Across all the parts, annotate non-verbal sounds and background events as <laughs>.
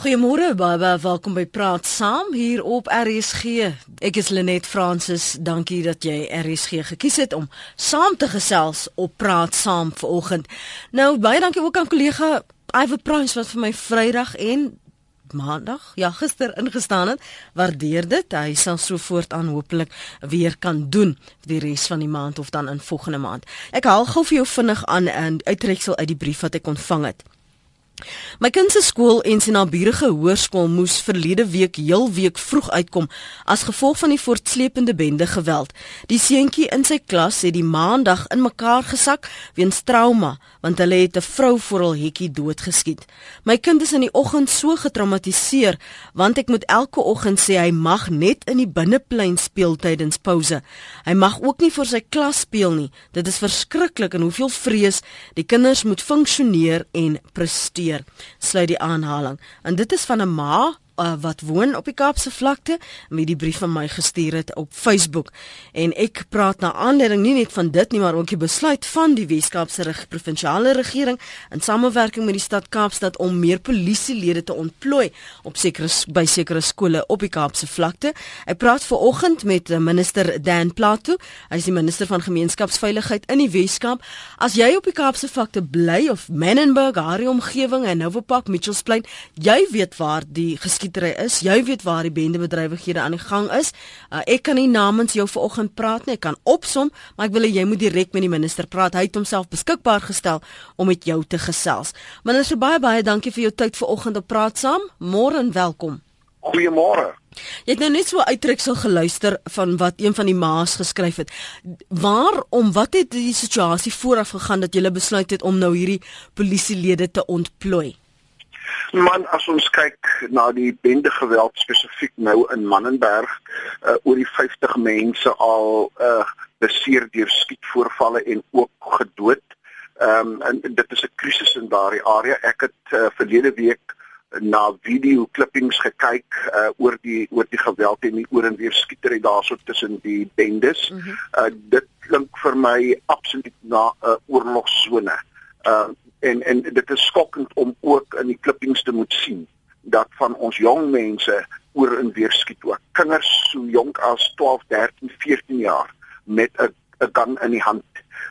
Goeiemôre baie welkom by Praat Saam hier op RSG. Ek is Lenet Fransis. Dankie dat jy RSG gekies het om saam te gesels op Praat Saam vanoggend. Nou baie dankie ook aan kollega Iver Price wat vir my Vrydag en Maandag, ja gister ingestaan het. Waardeer dit. Hy sal so voortaan hopelik weer kan doen vir die res van die maand of dan in volgende maand. Ek haal gou vir jou vinnig aan 'n uittreksel uit die brief wat ek ontvang het. My kind se skool en sy naburige hoërskool moes verlede week heel week vroeg uitkom as gevolg van die voortsleepende bende geweld. Die seentjie in sy klas het die maandag in mekaar gesak weens trauma want hulle het 'n vrou voor hul hekkie doodgeskiet. My kind is in die oggend so getraumatiseer want ek moet elke oggend sê hy mag net in die binneplein speel tydens pouse. Hy mag ook nie vir sy klas speel nie. Dit is verskriklik en hoeveel vrees die kinders moet funksioneer en presteer gebeur, sluit die aanhaling. En dit is van 'n ma uh, wat woon op die Kaapse vlakte met die brief van my gestuur het op Facebook en ek praat na aanleiding nie net van dit nie maar ook die besluit van die Weskaapse reg provinsiale regering in samewerking met die stad Kaapstad om meer polisielede te ontplooi op sekere by sekere skole op die Kaapse vlakte. Ek praat ver oggend met eh, minister Dan Plato, hy is die minister van gemeenskapsveiligheid in die Weskaap. As jy op die Kaapse vlakte bly of Menenberg, haar omgewing en Novopak Mitchells Plain, jy weet waar die geskied skietery is. Jy weet waar die bendebedrywighede aan die gang is. Uh, ek kan nie namens jou vanoggend praat nie. Ek kan opsom, maar ek wil hê jy moet direk met die minister praat. Hy het homself beskikbaar gestel om met jou te gesels. Minister baie baie dankie vir jou tyd vanoggend op Praat Saam. Môre en welkom. Goeiemôre. Jy het nou net so uittreksel geluister van wat een van die ma's geskryf het. Waarom wat het die situasie vooraf gegaan dat jy besluit het om nou hierdie polisielede te ontplooi? Man, as ons kyk na die bende geweld spesifiek nou in Mannenberg, uh, oor die 50 mense al uh beseer deur skietvoorvalle en ook gedood. Ehm um, en dit is 'n krisis in daardie area. Ek het uh, verlede week na video klippings gekyk uh oor die oor die geweld en die oor en weer skietery daarso tussen die bendes. Mm -hmm. Uh dit klink vir my absoluut na 'n uh, oorlogsone. Uh en en dit is skokkend om ook in die klippings te moet sien dat van ons jong mense oor en weer skiet ook. Kinders so jonk as 12, 13, 14 jaar met 'n 'n gun in die hand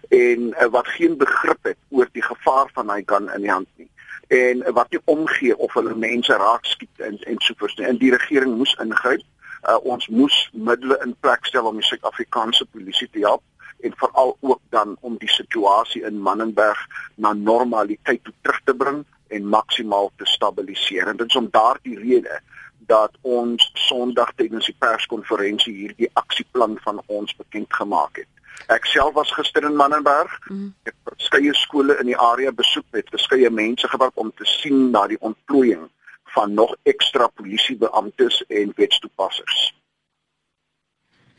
en uh, wat geen begrip het oor die gevaar van hy gun in die hand nie. En wat nie omgee of hulle mense raak skiet en en sovoorts nie. En die regering moes ingryp. Uh, ons moes middele in plek stel om die Suid-Afrikaanse polisie te help en veral ook dan om die situasie in Mannenberg na normaliteit toe terug te bring en maksimaal te stabiliseer. En dit is om daardie rede dat ons Sondag tydens die perskonferensie hierdie aksieplan van ons bekend gemaak het. Ek self was gister in Mannenberg. Mm. Ek het verskeie skole in die area besoek met verskeie mense gewerk om te sien na die ontplooiing van nog ekstra polisiebeamptes en wetstoepassers.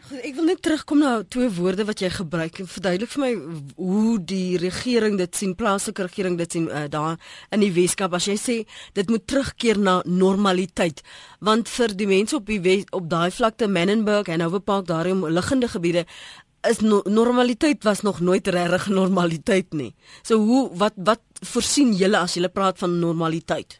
Ek wil net terugkom na twee woorde wat jy gebruik en verduidelik vir my hoe die regering dit sien, plaaslike regering dit sien uh, daar in die Weskaap as jy sê dit moet terugkeer na normaliteit. Want vir die mense op die Wes, op daai vlakte Menenberg en Overpark daarin liggende gebiede is no normaliteit was nog nooit regtig normaliteit nie. So hoe wat wat voorsien julle as julle praat van normaliteit?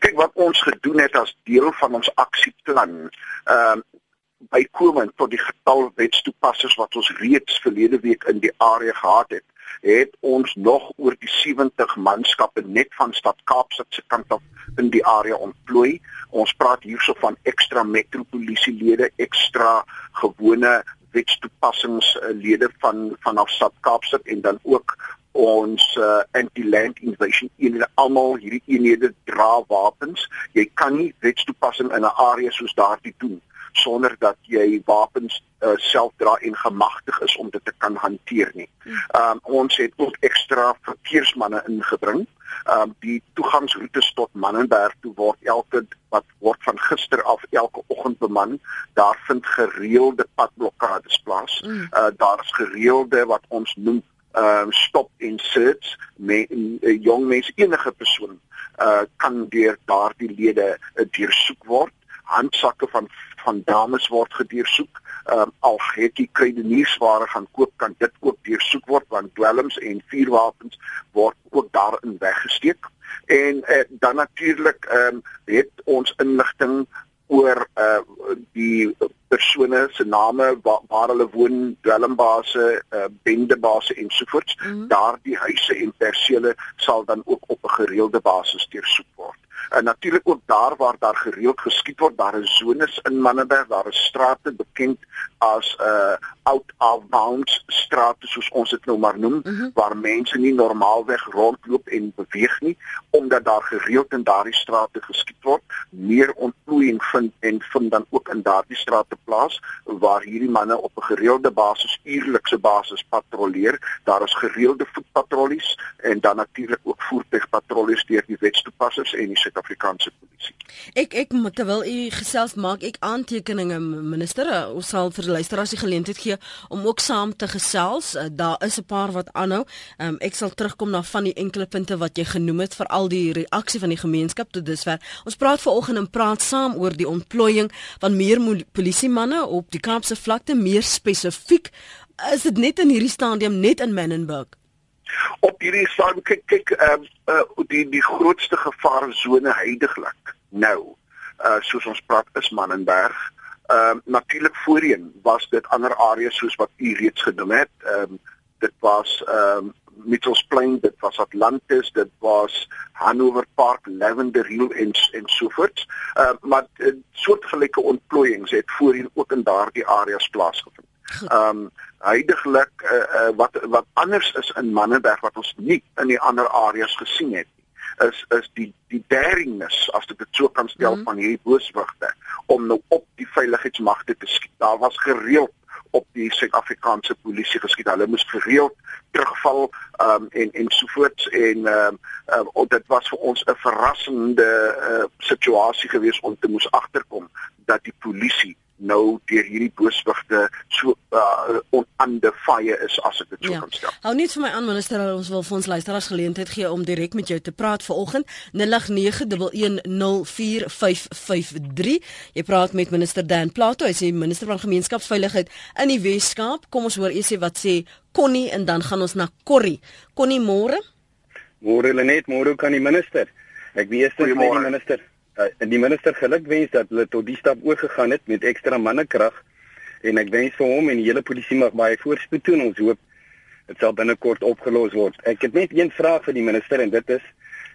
Kyk wat ons gedoen het as deel van ons aksieplan. Ehm uh, bykomend tot die getal wetstoepassers wat ons reeds verlede week in die area gehad het, het ons nog oor die 70 manskappe net van stad Kaapstad se kant af in die area ontplooi. Ons praat hierso van ekstra metropolisielede, ekstra gewone wetstoepassingslede van vanaf stad Kaapstad en dan ook ons uh, anti-land invasion eenhede almal hierdie eenhede dra wapens. Jy kan nie wetstoepassing in 'n area soos daardie doen sonder dat jy wapens uh, self dra en gemagtig is om dit te kan hanteer nie. Ehm um, ons het ook ekstra verkeersmanne ingebring. Ehm um, die toegangsroetes tot Mannenberg toe word elke wat word van gister af elke oggend beman. Daar vind gereelde padblokkades plaas. Uh, daar is gereelde wat ons noem ehm uh, stop en search met 'n uh, jong mens enige persoon uh kan deur daardie lede uh, deursoek word handsakke van van dames word gedeursoek. Ehm um, al het jy kruideniersware gaan koop kan dit ook deursoek word want dwelms en vuurwapens word ook daarin weggesteek. En uh, dan natuurlik ehm um, het ons inligting oor uh die persone se name waar, waar hulle woon, dwelmbase, uh bendebase ensovoorts. Mm -hmm. Daardie huise en persele sal dan ook op 'n gereelde basis deursoek word. En natuurlik ook daar waar daar gereeld geskiet word, daar is zones in Manneberg, daar is strate bekend as 'n uh, out of bounds strate soos ons dit nou maar noem, mm -hmm. waar mense nie normaalweg rondloop en beweeg nie omdat daar gereeld in daardie strate geskiet word. Meer ontplooiing vind en vind dan ook in daardie strate plaas waar hierdie manne op 'n gereelde basis, uurlikse basis patrolleer. Daar is gereelde voetpatrollies en dan natuurlik ook voertuigpatrollies deur die wetstoepassers en die Suid-Afrikaanse polisie. Ek ek terwyl u gesels maak ek aantekeninge minister ons sal vir luisteraars die geleentheid gee om ook saam te gesels. Uh, daar is 'n paar wat aanhou. Um, ek sal terugkom na van die enkele punte wat jy genoem het vir al die reaksie van die gemeenskap tot dusver. Ons praat vanoggend en praat saam oor die ontplooiing van meer polisiemanne op die Kaapse vlakte meer spesifiek is dit net in hierdie stadium net in Menenberg op hierdie stadium kyk kyk ehm uh, uh, die die grootste gevaarsone heidaglik nou uh soos ons praat is Mannenberg. Ehm uh, natuurlik voorheen was dit ander areas soos wat u reeds genoem het. Ehm um, dit was ehm um, Mitchellsplein, dit was Atlantis, dit was Hanover Park, Lavender Hill en en so voort. Ehm uh, maar uh, soortgelyke ontplooiings het voorheen ook in daardie areas plaasgevind. Ehm um, heidaglik uh, uh, wat wat anders is in Mannenberg wat ons nie in die ander areas gesien het nie is is die die daringness as dit so kan stel mm. van hierdie booswigte om nou op die veiligheidsmagte te skiet. Daar was gereeld op die Suid-Afrikaanse polisie geskiet. Hulle moes gereeld terugval um, en en sovoorts en ehm um, um, dit was vir ons 'n verrassende uh, situasie geweest om te moes agterkom dat die polisie nou deur hierdie booswigte so uh, onande fire is as ek dit so ja. kan stel. Hou net vir my aan minister, ons wil vir ons luisteraars geleentheid gee om direk met jou te praat vanoggend 0891104553. Jy praat met minister Dan Plato, hy is die minister van gemeenskapsveiligheid in die Wes-Kaap. Kom ons hoor eers wat sê Connie en dan gaan ons na Corrie. Connie môre? Môre Lenet, môre kan die minister. Ek weet eers net die minister uh, die minister gelukwens dat hulle tot die stap oorgegaan het met ekstra mannekrag en ek wens vir hom en die hele polisie mag baie voorspoed toe en ons hoop dit sal binnekort opgelos word. Ek het net een vraag vir die minister en dit is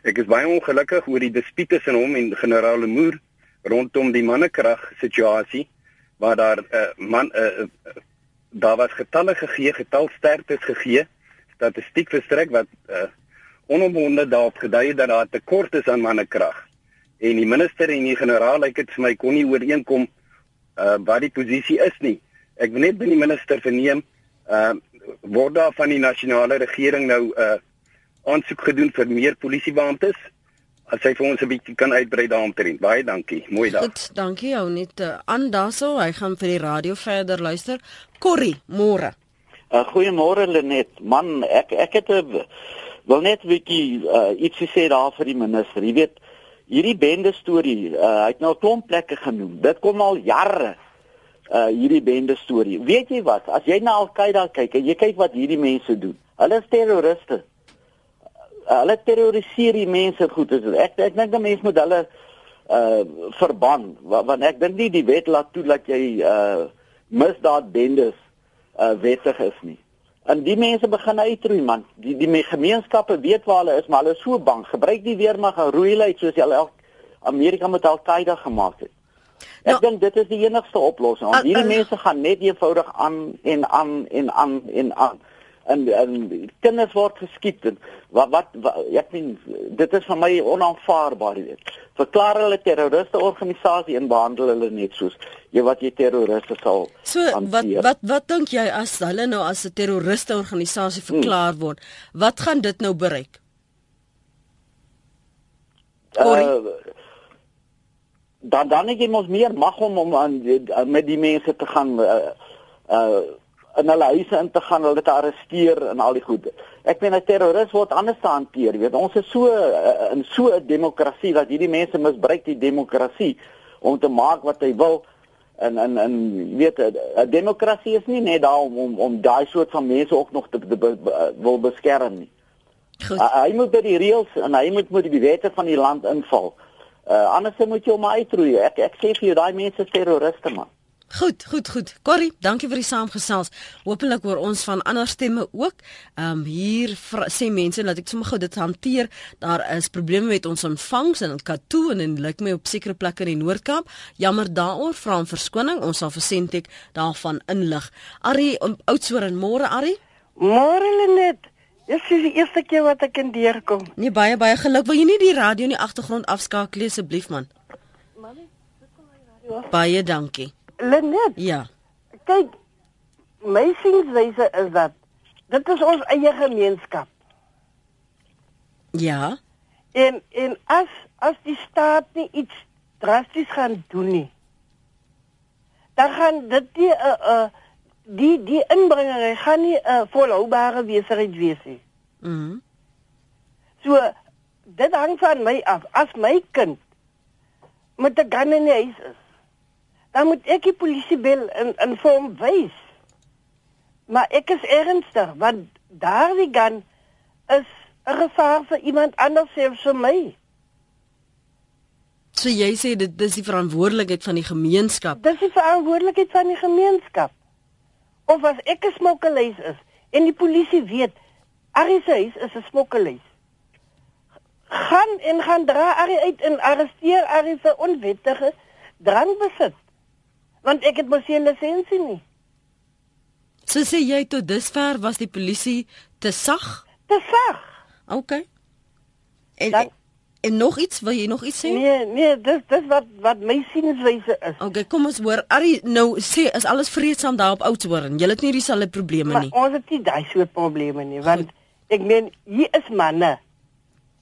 ek is baie ongelukkig oor die dispuut tussen hom en generaal Lemoer rondom die mannekrag situasie waar daar 'n uh, eh, man uh, uh, daar was getalle gegee, getalsterktes gegee, statistiek verstrek wat uh, onomwonde daarop gedui het dat daar tekort is aan mannekrag en die minister en die generaal lyk dit vir my kon nie ooreenkom uh wat die posisie is nie. Ek wil net by die minister verneem uh word daar van die nasionale regering nou uh aansoek gedoen vir meer polisiebeamptes? As jy vir ons 'n bietjie kan uitbrei daaromtrent. Baie dankie. Mooi dag. Goed, dankie jou net uh, aan daarso. Hy gaan vir die radio verder luister. Corrie, môre. Uh, Goeiemôre Lenet. Man, ek ek het 'n wil net 'n bietjie uh, ietsie sê daar vir die minister. Jy weet, hierdie bende storie, uh, hy het nou 'n klomp plekke genoem. Dit kom al jare uh hierdie bende storie. Weet jy wat? As jy na Al-Qaeda kyk en jy kyk wat hierdie mense doen. Hulle is terroriste. Uh, hulle terroriseer die mense goed. Ek ek dink die mense moet hulle uh verban want ek dink nie die wet laat toe dat jy uh misdaad bendes uh wettig is nie. En die mense begin uitroei man. Die die gemeenskappe weet waar hulle is, maar hulle is so bang. Gebruik die weermag en roei hulle uit soos hulle Amerika met Al-Qaeda gemaak het. Ek nou, dink dit is die enigste oplossing. Want hierdie uh, uh, mense gaan net eenvoudig aan en aan en aan en aan en en kinders word geskiet en wat wat, wat ek meen dit is vir my onaanvaarbaar weet verklaar hulle terroriste organisasie en behandel hulle net soos jy wat jy terroriste sal so hanteer. wat wat wat dink jy as hulle nou as 'n terroriste organisasie hmm. verklaar hmm. word wat gaan dit nou bereik uh, dan dan ek moet meer mag om om aan met die mense te gaan uh, uh in hulle huise in te gaan, hulle te arresteer en al die goed. Ek meen 'n terroris word anders te hanteer, weet. Ons is so uh, in so 'n demokrasie dat hierdie mense misbruik die demokrasie om te maak wat hy wil. En en en weet 'n demokrasie is nie net daar om om, om daai soort van mense ook nog te, te, te, te wil beskerm nie. Goed. Uh, hy moet by die reëls en hy moet met die wette van die land inval. Uh anders moet jy hom uitroei. Ek ek sê vir jou daai mense is terroriste man. Goed, goed, goed. Corrie, dankie vir die saamgesels. Hoopelik hoor ons van ander stemme ook. Ehm um, hier sê mense dat ek sommer gou dit hanteer. Daar is probleme met ons ontvangs in Katu en en lyk my op sekere plekke in die Noord-Kaap. Jammer daaroor, vra om verskoning. Ons sal vir Sentek daarvan inlig. Ari, Oudtshoorn, môre Ari? Môre Lenet. Dis die eerste keer wat ek in deurkom. Nee, baie baie geluk. Wil jy nie die radio in die agtergrond afskakel asseblief man? Manie, sit kom my radio. Baie dankie. Lenet. Ja. Kyk, my sienswyse is dat dit is ons eie gemeenskap. Ja. En en as as die staat nie iets drasties gaan doen nie, dan gaan dit die 'n uh, eh, uh, eh, die die inbrenger gaan nie 'n uh, volhoubare besigheid wees nie. Mhm. Mm so dit hang van my af. As my kind met 'n gun in die huis is, dan moet ek die polisie bel en en vir hom wys. Maar ek is ernstig want daardie gun is 'n gevaar vir iemand anders selfs vir my. So jy sê dit dis die verantwoordelikheid van die gemeenskap. Dis die verantwoordelikheid van die gemeenskap of as ek 'n smokkelhuis is en die polisie weet Arie se huis is 'n smokkelhuis. Gaan en gaan dra Arie uit en arresteer Arie vir onwettige drankbesit. Want ek het mos nie lisensie nie. So sê jy tot dusver was die polisie te sag? Te sag. OK. En Dan, En nog iets, wil jy nog iets sê? Nee, nee, dis dis wat wat my sienswyse is. Okay, kom ons hoor. Ari, nou sê is alles vreedsaam daar op Oudtshoorn. Jy het nie dieselfde probleme nie. Maar ons het nie daai soort probleme nie, want Goed. ek meen hier is manne.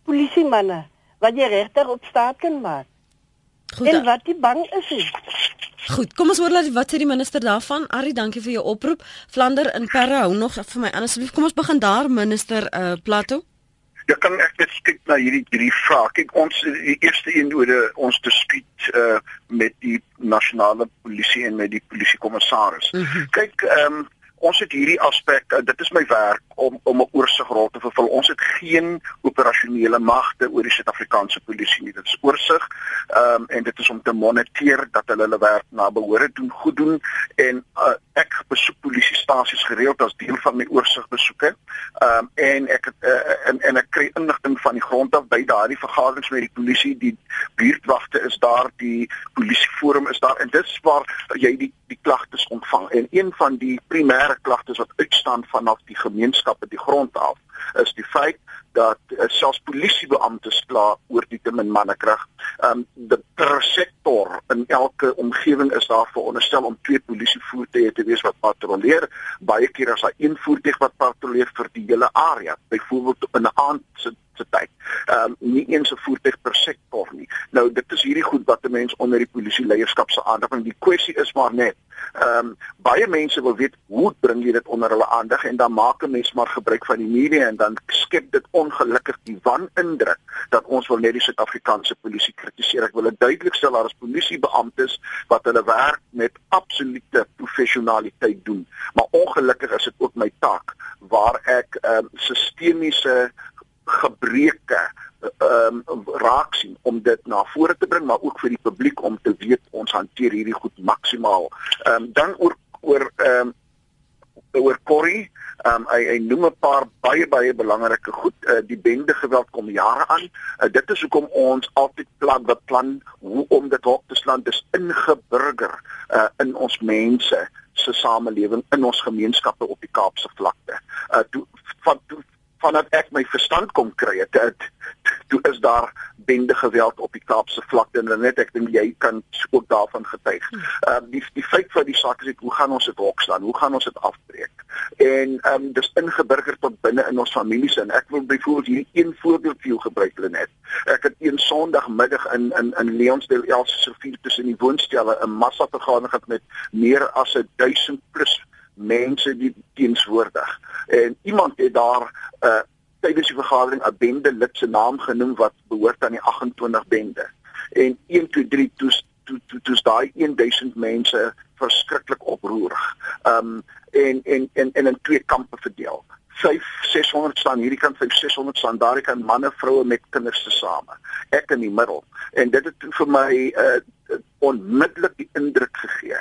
Polisie manne wat jy regtig op staat kan maak. Goed. En wat die bang is. Nie. Goed, kom ons hoor laat wat sê die minister daarvan. Ari, dankie vir jou oproep. Vlander in Parra, hou nog vir my asseblief. Kom ons begin daar, minister uh Plato. Ja kan ek net kyk na hierdie hierdie vraag. Kyk ons die eerste een oor ons dispuut uh met die nasionale polisie en met die polisiekommissaris. Mm -hmm. Kyk ehm um, ons het hierdie aspek uh, dit is my werk om om 'n oorsigrol te vervul. Ons het geen operasionele magte oor die Suid-Afrikaanse polisie nie. Dit is oorsig ehm um, en dit is om te moniteer dat hulle hulle werk na behoore doen, goed doen en uh, ek besoek polisiestasies gereeld as deel van my oorsigbesoeke. Ehm um, en ek uh, en en ek kry inligting van die grond af by daardie vergaderings met die polisie, die buurtwagte is daar, die polisieforum is daar en dit is waar jy die die klagtes ontvang. En een van die primêre klagtes wat uitstaan vanaf die gemeenskappe die grond af is die feit dat uh, selfs polisiebeamptes kla oor die te min mannekrag. Ehm um, die per sektor in elke omgewing is daar veronderstel om twee polisievoertuie te wees wat patrolleer. Baie keer as daar een voertuig wat patrolleer vir die hele area, byvoorbeeld in 'n aand se se tyd. Ehm um, nie eens 'n voertuig per sektor nie. Nou dit is hierdie goed wat 'n mens onder die polisie leierskap se aandag en die kwessie is maar net Ehm um, baie mense wil weet hoe bring jy dit onder hulle aandag en dan maak 'n mens maar gebruik van die media en dan skep dit ongelukkig die wanindruk dat ons wil net die Suid-Afrikaanse polisie kritiseer. Ek wil dit duidelik stel daar is polisiebeamptes wat hulle werk met absolute professionaliteit doen. Maar ongelukkig is dit ook my taak waar ek ehm um, sistemiese gebreke ehm um, raak sien om dit na vore te bring maar ook vir die publiek om te weet ons hanteer hierdie goed maksimaal. Ehm um, dan oor oor ehm um, oor Corrie, ehm um, hy hy noem 'n paar baie baie belangrike goed. Uh, die bende geweld kom jare aan. Uh, dit is hoekom ons altyd plan wat plan hoe om dit op te slaan dis ingeburger uh, in ons mense se samelewing in ons gemeenskappe op die Kaapse vlakte. Uh toe van toe vandat ek my verstand kom kry het, het toe is daar bende geweld op die Kaapse vlakte en net ek dink jy kan ook daarvan getuig. Ehm uh, die die feit van die saak is ek, hoe gaan ons dit hok staan? Hoe gaan ons dit afbreek? En ehm um, dis ingeburger tot binne in ons families en ek wil byvoorbeeld hierdie een voorbeeld vir jou gebruik hulle net. Ek het een Sondagmiddag in in in Leonsdale Elsie se vier tussen die woonstelle 'n massa vergadering gehad met meer as 1000 plus mense die teenswoordig. En iemand het daar uh, tydens die vergadering 'n bende lid se naam genoem wat behoort aan die 28 bende. En 1 2 3 toes toe toe toes daai 1000 mense verskriklik oproerig. Um en en en en in twee kampe verdeel. 5 600 staan hierdie kant 5 600 staan daar kan manne vroue met kinders te same ek in die middel en dit het vir my uh, onmiddellik die indruk gegee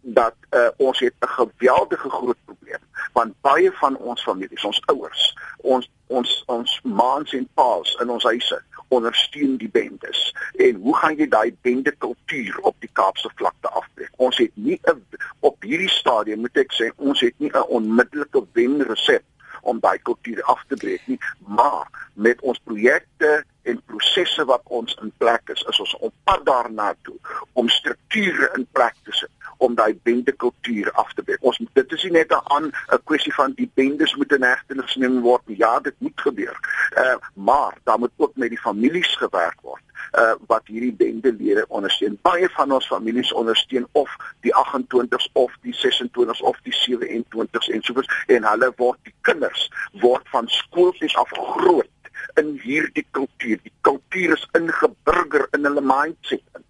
dat uh, ons het 'n geweldige groot probleem want baie van ons families ons ouers ons ons ons maans en paas in ons huise ondersteun die bendes. En hoe gaan jy daai bende kultuur op die Kaapse vlakte afbreek? Ons het nie 'n op hierdie stadium moet ek sê, ons het nie 'n onmiddellike wenresep om daai kultuur af te breek nie, maar met ons projekte en prosesse wat ons in plek is, is ons op pad daarna toe om strukture in plek te sit om daai bende kultuur af te breek. Ons dit is nie net 'n 'n kwessie van die bendes moet in hegtenis geneem word nie. Ja, dit moet gebeur. Uh maar daar moet ook met die families gewerk word uh wat hierdie bendelede ondersteun. Baie van ons families ondersteun of die 28s of die 26s of die 27s en so voort en hulle word die kinders word van skooltjies af groot in hierdie kultuur. Die kultuur is ingeburger in hulle mindset. In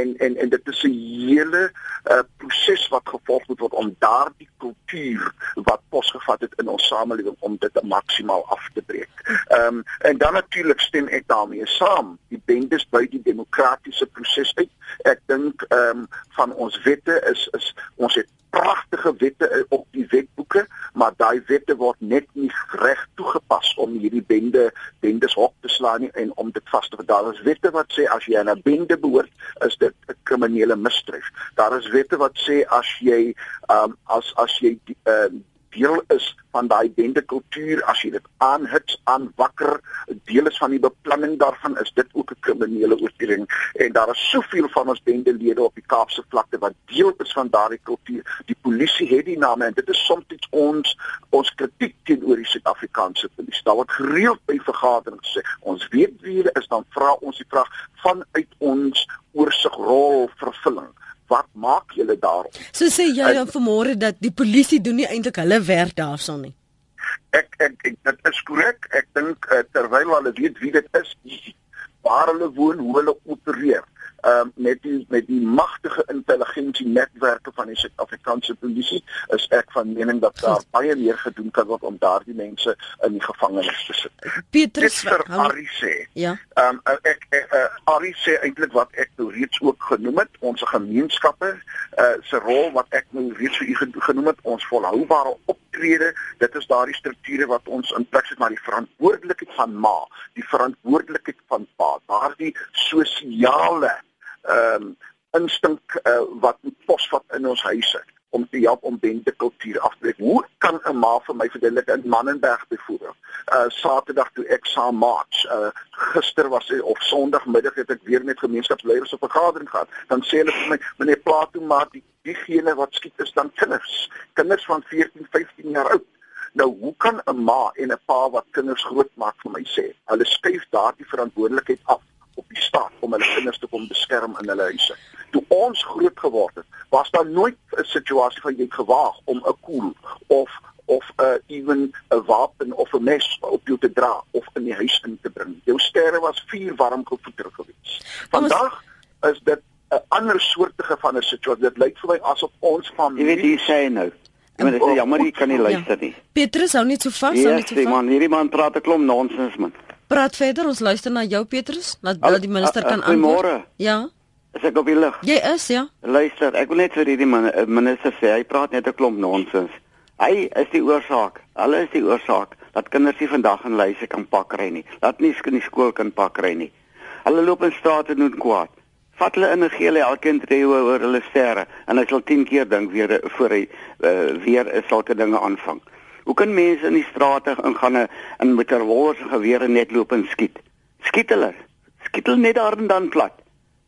en en en dit is 'n hele uh, proses wat gevolg moet word om daardie kultuur wat posgevat het in ons samelewing om dit maksimaal af te breek. Ehm um, en dan natuurlik stem ek daarmee saam. Die bendes by die demokratiese proses uit. Ek dink ehm um, van ons wette is is ons het pragtige wette op die wetboeke, maar daai wette word net nie reg toegepas om hierdie bende bendes hok te slaan nie en om dit vas te hou. Daar is wette wat sê as jy aan 'n bende behoort, is dit 'n kriminele misdrijf. Daar is wette wat sê as jy um, as as jy uh, deel is van daai bende kultuur as jy dit aanhits aan wakker deel is van die beplanning daarvan is dit ook 'n kriminele oortreding. En daar is soveel van ons bendelede op die Kaapse vlakte wat deel is van daardie kultuur. Die polisie het die name en dit is soms ons ons kritiek teenoor die Suid-Afrikaanse polisie. Daar word gereeld by vergaderings gesê ons weet wie hulle is dan vra ons die vraag vanuit ons maak julle daarop? So sê jy dan vanmôre dat die polisie doen nie eintlik hulle werk daarson nie. Ek ek, ek dit is korrek. Ek dink uh, terwyl hulle weet wie dit is, waar hulle woon, hoe hulle opereer, um, met die met die magtige intelligensie netwerke van die Suid-Afrikaanse polisie is ek van mening dat daar baie meer gedoen kan word om daardie mense in die gevangenis te sit. Petrus vir Ari sê. Ja. Ehm um, ek, ek uh, Ari sê eintlik wat ek nou reeds ook genoem het, ons gemeenskappe uh, se rol wat ek nou reeds vir u genoem het, ons volhoubare optrede, dit is daardie strukture wat ons in plek sit maar die verantwoordelikheid van ma, die verantwoordelikheid van pa, daardie sosiale ehm um, instink uh, wat posvat in ons huise om te help om bende kultuur af te breek. Hoe kan 'n ma vir my verduidelik in Mannenberg byvoorbeeld? Uh Saterdag toe ek saam march, uh gister was hy of Sondagmiddag het ek weer met gemeenskapsleiers 'n vergadering gehad. Dan sê hulle vir my, meneer Plato, maar die diegene wat skiet is dan kinders, kinders van 14, 15 jaar oud. Nou, hoe kan 'n ma en 'n pa wat kinders grootmaak vir my sê, hulle skuif daardie verantwoordelikheid af op die staat om hulle kinders te kom beskerm in hulle huise. Toe ons groot geword het, was daar nooit 'n situasie van jy gewaag om 'n koel of of 'n uh, ewen 'n wapen of 'n mes op jou te dra of in die huis in te bring. Jou sterre was vuur warm gevoeder gewees. Vandag is dit 'n ander soortige van 'n situasie. Dit lyk vir my asof ons van Jy weet hier sê nou Maar dit is jammer jy kan nie ja. luister nie. Petrus hou net so vas, hou net so vas. Ja, man, hierdie man praat 'n klomp nonsens man. Praat verder, ons luister na jou Petrus, laat Al, die minister kan antwoord. Ja. Is ek op die lig? Jy is, ja. Luister, ek wil net vir hierdie eh, minister sê, hy praat net 'n klomp nonsens. Hy is die oorsaak. Hulle is die oorsaak dat kinders nie vandag in lyse kan pak ry nie. Laat nie skool nie skool kan pak ry nie. Hulle loop in strate doen kwaad. Vat hulle in 'n gele elkeen drie oor hulle sterre en hy sal 10 keer dink weer voor hy uh, weer sulke dinge aanvang. Hoe kan mense in die strate ingaan en met revolvers en gewere net loop en skiet? Skiet hulle. Skiet hulle net daar en dan plat.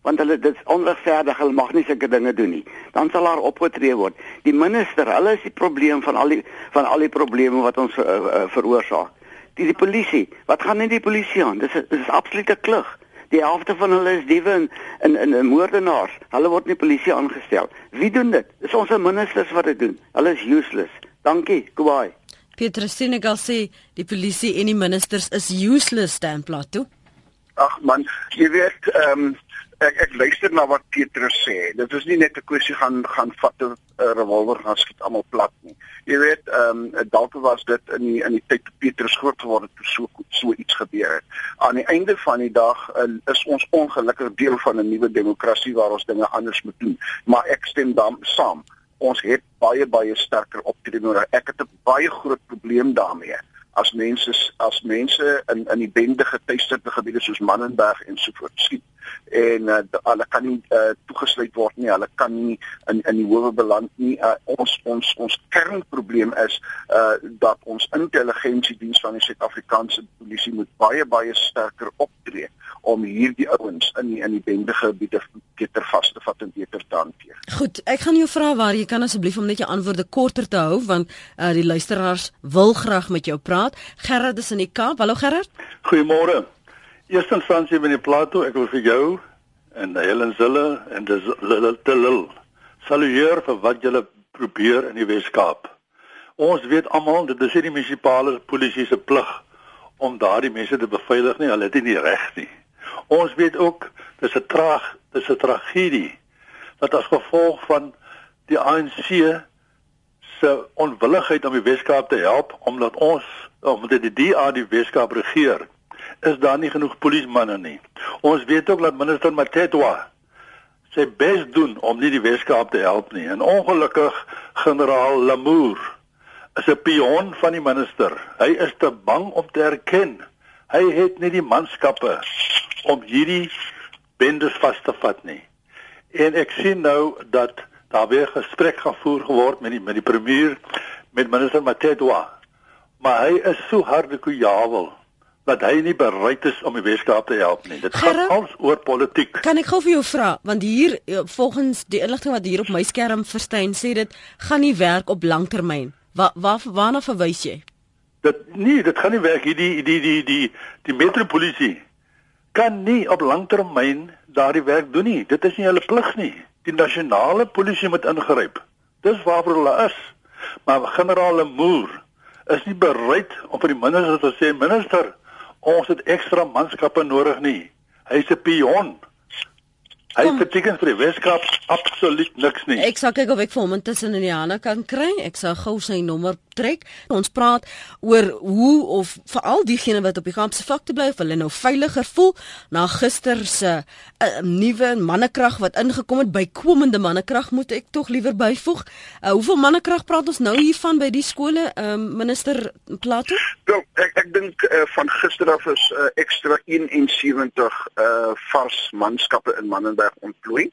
Want hulle dit is onregverdig, hulle mag nie sulke dinge doen nie. Dan sal daar opgetree word. Die minister, hulle is die probleem van al die van al die probleme wat ons uh, uh, veroorsaak. Die, die polisie, wat gaan net die polisie aan? Dis dis is absolute klug. Die helfte van hulle is diewe en in, in moordenaars. Hulle word nie polisie aangestel. Wie doen dit? Dis ons ministers wat dit doen. Hulle is useless. Dankie. Goodbye. Petrus Senegal sê die polisie en die ministers is useless staan plat toe. Ag man, jy weet ehm um, ek ek luister na wat Petrus sê. Dit is nie net 'n kwessie gaan gaan vat 'n revolver gaan skiet almal plat nie. Jy weet, ehm um, dalk was dit in die in die tyd toe Petrus groot geword het toe so so iets gebeur het. Aan die einde van die dag uh, is ons ongelukkig deel van 'n nuwe demokrasie waar ons dinge anders moet doen. Maar ek stem dan saam. Ons het baie baie sterker optrede nodig. Ek het 'n baie groot probleem daarmee as mense as mense in in die bende getuisterde gebiede soos Mannenberg en so voort skiet en uh, hulle kan nie uh, toegesluit word nie hulle kan nie in in die howe beland nie uh, ons ons ons kernprobleem is uh, dat ons intelligensiediens van die Suid-Afrikaanse polisie moet baie baie sterker optree om hierdie ouens in die, in die bende gebiede beter vas te vat en beter te hanteer. Goed, ek gaan jou vra waar jy kan asseblief om net jou antwoorde korter te hou want uh, die luisteraars wil graag met jou praat. Gerard is in die Kaap. Hallo Gerard. Goeiemôre. Eerstens Fransie van die Plato, ek wil vir jou en Helen Zille en dis Lil salueer vir wat julle probeer in die Wes-Kaap. Ons weet almal dit is die munisipale polisie se plig om daardie mense te beveilig nie, hulle het nie reg nie. Ons weet ook dis 'n traag, dis 'n tragedie dat as gevolg van die ANC se onwilligheid om die Weskaap te help omdat ons omdat die DA die Weskaap regeer, is daar nie genoeg polismanne nie. Ons weet ook dat minister Matetwa sy bes doen om nie die Weskaap te help nie. En ongelukkig generaal Lamour is 'n pion van die minister. Hy is te bang om te erken. Hy het nie die manskappe om hierdie bendes vas te vat nie. En ek sien nou dat daar weer gesprek gevoer geword met die met die premier met minister Matetwa. Maar hy is so harde kujawel dat hy nie bereid is om die Weskaap te help nie. Dit gaan als oor politiek. Kan ek gou vir jou vra want hier eh, volgens die inligting wat hier op my skerm verskyn sê dit gaan nie werk op langtermyn. Waar waar waarna verwys jy? Dit nee, dit gaan nie werk hierdie die die die die metropolisie kan nie op langtermyn daardie werk doen nie. Dit is nie hulle plig nie. Die nasionale polisie moet ingryp. Dis waarvoor hulle is. Maar generaal Moor is nie bereid om vir die minister te sê minister, ons het ekstra manskappe nodig nie. Hy's 'n pion. Hy beteken vir die Weskaap absoluut niks nie. Ek sal kyk of ek vir hom intussen in die hande kan kry. Ek sal gou sy nommer trek. Ons praat oor hoe of veral diegene wat op die Kaapse vlakte bly of hulle nou veiliger voel na gister se uh, nuwe mannekrag wat ingekom het by komende mannekrag moet ek tog liewer byvoeg. Uh, hoeveel mannekrag praat ons nou hiervan by die skole, uh, minister Plato? Wel, ek ek dink uh, van gister af is uh, ekstra 71 uh, vars manskappe in Johannesburg ontplooi.